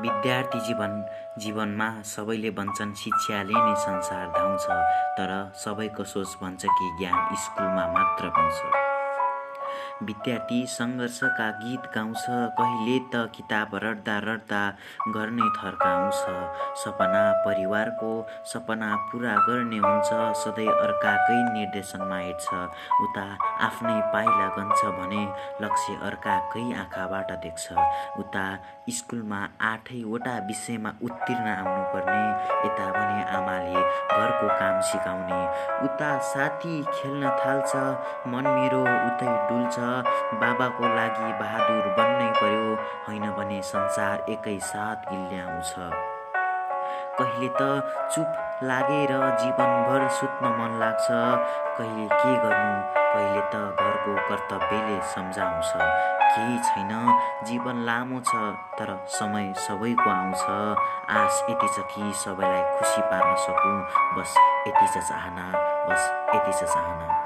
विद्यार्थी जीवन जीवनमा सबैले भन्छन् शिक्षाले नै संसार धाउँछ तर सबैको सोच भन्छ कि ज्ञान स्कुलमा मात्र पाउँछ। विद्यार्थी सङ्घर्षका गीत गाउँछ। कहिले त किताब रट्दा रट्दा घर नै थर्काउँछ सपना परिवारको सपना पुरा गर्ने हुन्छ। सधैँ अर्काकै निर्देशनमा हिँड्छ। उता आफ्नै पाइला गन्छ भने लक्ष्य अर्काकै आँखाबाट देख्छ। उता स्कुलमा आठैवटा विषयमा उत्तीर्ण आउनुपर्ने। यता घरको काम सिकाउने। उता साथी खेल्न थाल्छ मन मेरो उतै डुल्छ। बाबाको लागि बहादुर बन्नै पर्यो होइन भने संसार एकैसाथ गिल्याउँछ। कहिले त चुप लागेर जीवनभर सुत्न मन लाग्छ। कहिले के गर्नु? कहिले त घरको कर्तव्यले सम्झाउँछ। केही छैन? जीवन लामो छ तर समय सबैको आउँछ। आश यति छ कि सबैलाई खुसी पार्न सकौँ। बस यति छ चाहना। बस यति छ चाहना।